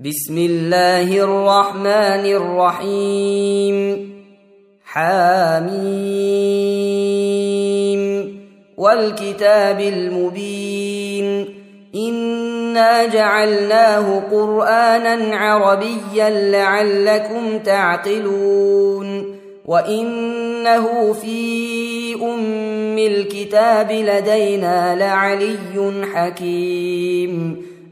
بسم الله الرحمن الرحيم. حاميم. والكتاب المبين. إنا جعلناه قرآنا عربيا لعلكم تعقلون. وإنه في أم الكتاب لدينا لعلي حكيم.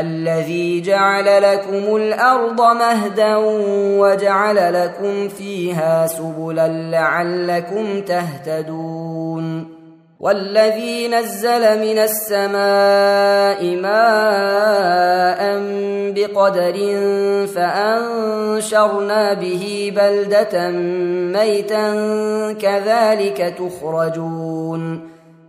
الذي جعل لكم الأرض مهدا وجعل لكم فيها سبلا لعلكم تهتدون والذي نزل من السماء ماء بقدر فأنشرنا به بلدة ميتا كذلك تخرجون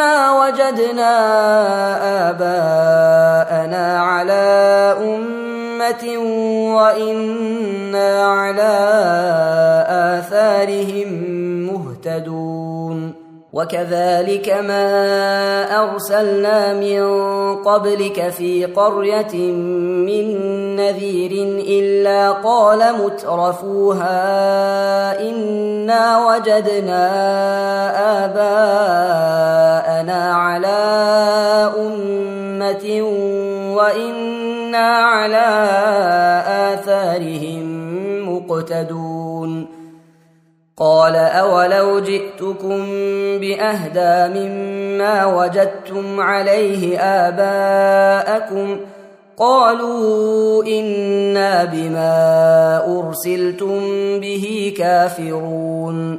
انا وجدنا اباءنا على امه وأنا على اثارهم مهتدون وكذلك ما ارسلنا من قبلك في قريه من نذير الا قال مترفوها انا وجدنا اباءنا على امه وأنا على اثارهم مقتدون قال اولو جئتكم باهدى مما وجدتم عليه اباءكم قالوا أنا بما ارسلتم به كافرون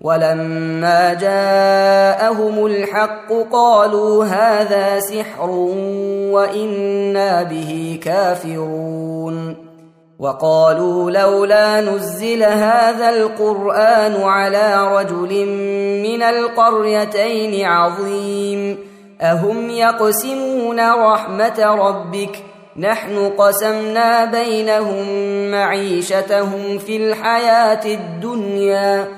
ولما جاءهم الحق قالوا هذا سحر وإنا به كافرون وقالوا لولا نزل هذا القرآن على رجل من القريتين عظيم أهم يقسمون رحمة ربك نحن قسمنا بينهم معيشتهم في الحياة الدنيا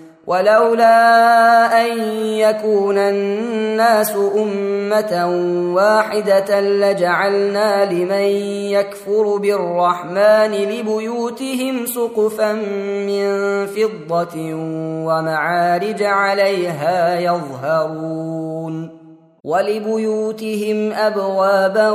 ولولا أن يكون الناس أمة واحدة لجعلنا لمن يكفر بالرحمن لبيوتهم سقفا من فضة ومعارج عليها يظهرون ولبيوتهم أبوابا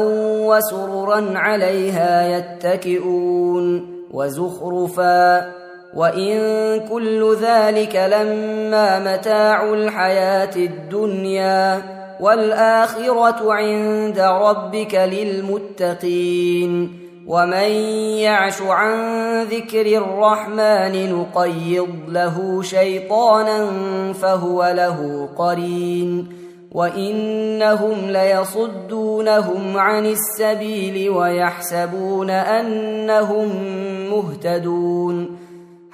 وسررا عليها يتكئون وزخرفا وان كل ذلك لما متاع الحياة الدنيا والاخره عند ربك للمتقين ومن يعش عن ذكر الرحمن نقيض له شيطانا فهو له قرين وانهم ليصدونهم عن السبيل ويحسبون انهم مهتدون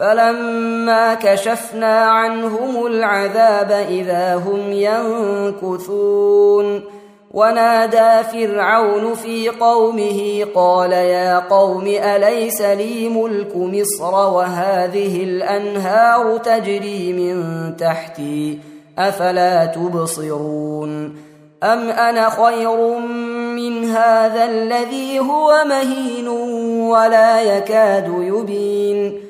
فلما كشفنا عنهم العذاب إذا هم ينكثون. ونادى فرعون في قومه قال يا قوم أليس لي ملك مصر وهذه الأنهار تجري من تحتي أفلا تبصرون أم أنا خير من هذا الذي هو مهين ولا يكاد يبين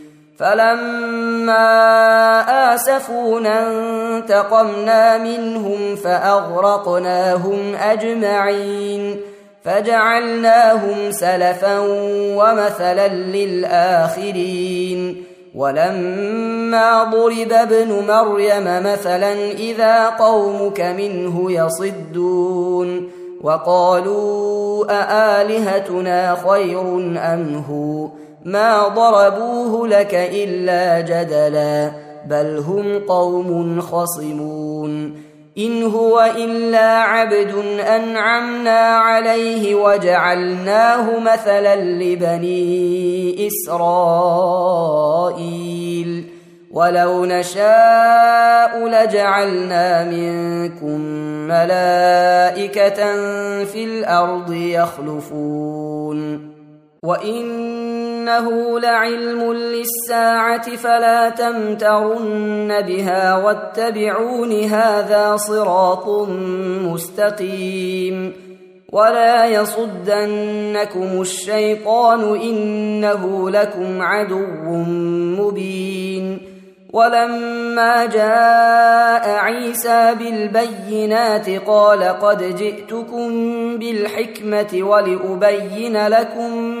فلما اسفونا انتقمنا منهم فاغرقناهم اجمعين فجعلناهم سلفا ومثلا للآخرين ولما ضرب ابن مريم مثلا إذا قومك منه يصدون وقالوا أآلهتنا خير أم هو ما ضربوه لك إلا جدلا بل هم قوم خصمون إن هو إلا عبد أنعمنا عليه وجعلناه مثلا لبني إسرائيل ولو نشاء لجعلنا منكم ملائكة في الأرض يخلفون وإنه لعلم للساعة فلا تمترن بها واتبعون هذا صراط مستقيم ولا يصدنكم الشيطان إنه لكم عدو مبين ولما جاء عيسى بالبينات قال قد جئتكم بالحكمة ولأبين لكم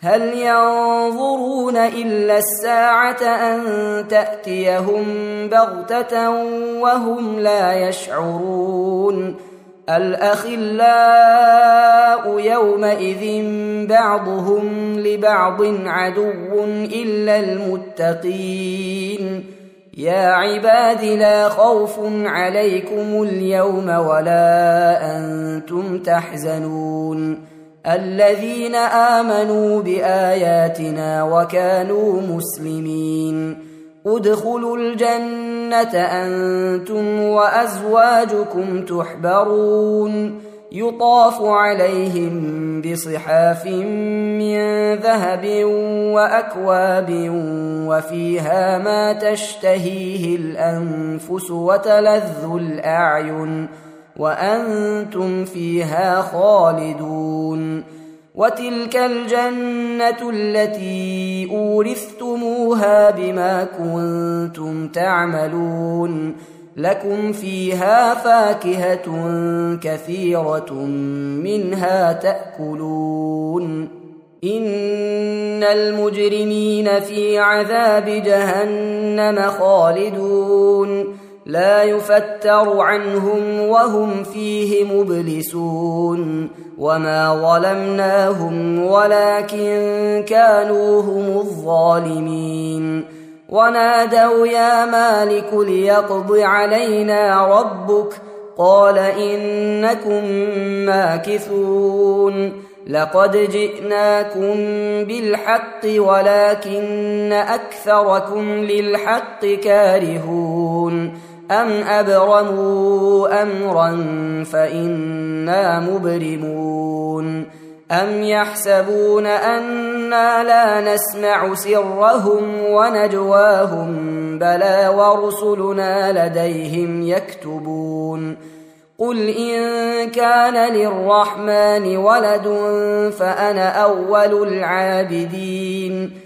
هل ينظرون إلا الساعة أن تأتيهم بغتة وهم لا يشعرون الأخلاء يومئذ بعضهم لبعض عدو إلا المتقين يا عباد لا خوف عليكم اليوم ولا أنتم تحزنون الذين آمنوا بآياتنا وكانوا مسلمين. ادخلوا الجنة أنتم وأزواجكم تحبرون. يطاف عليهم بصحاف من ذهب وأكواب وفيها ما تشتهيه الأنفس وتلذ الأعين. وأنتم فيها خالدون وتلك الجنة التي أورثتموها بما كنتم تعملون لكم فيها فاكهة كثيرة منها تأكلون إن المجرمين في عذاب جهنم خالدون لا يفتر عنهم وهم فيه مبلسون وما ظلمناهم ولكن كانوا هم الظالمين. ونادوا يا مالك ليقض علينا ربك. قال إنكم ماكثون. لقد جئناكم بالحق ولكن أكثركم للحق كارهون. أم أبرموا أمرا فإنا مبرمون أم يحسبون أنا لا نسمع سرهم ونجواهم بلى ورسلنا لديهم يكتبون قل إن كان للرحمن ولد فأنا أول العابدين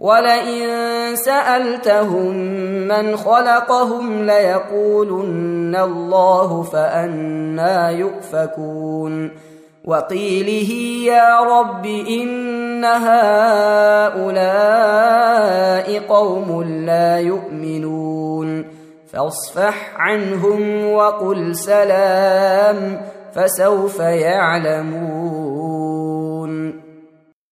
ولئن سألتهم من خلقهم ليقولن الله فأنا يؤفكون. وقيله يا رب إن هؤلاء قوم لا يؤمنون. فاصفح عنهم وقل سلام فسوف يعلمون.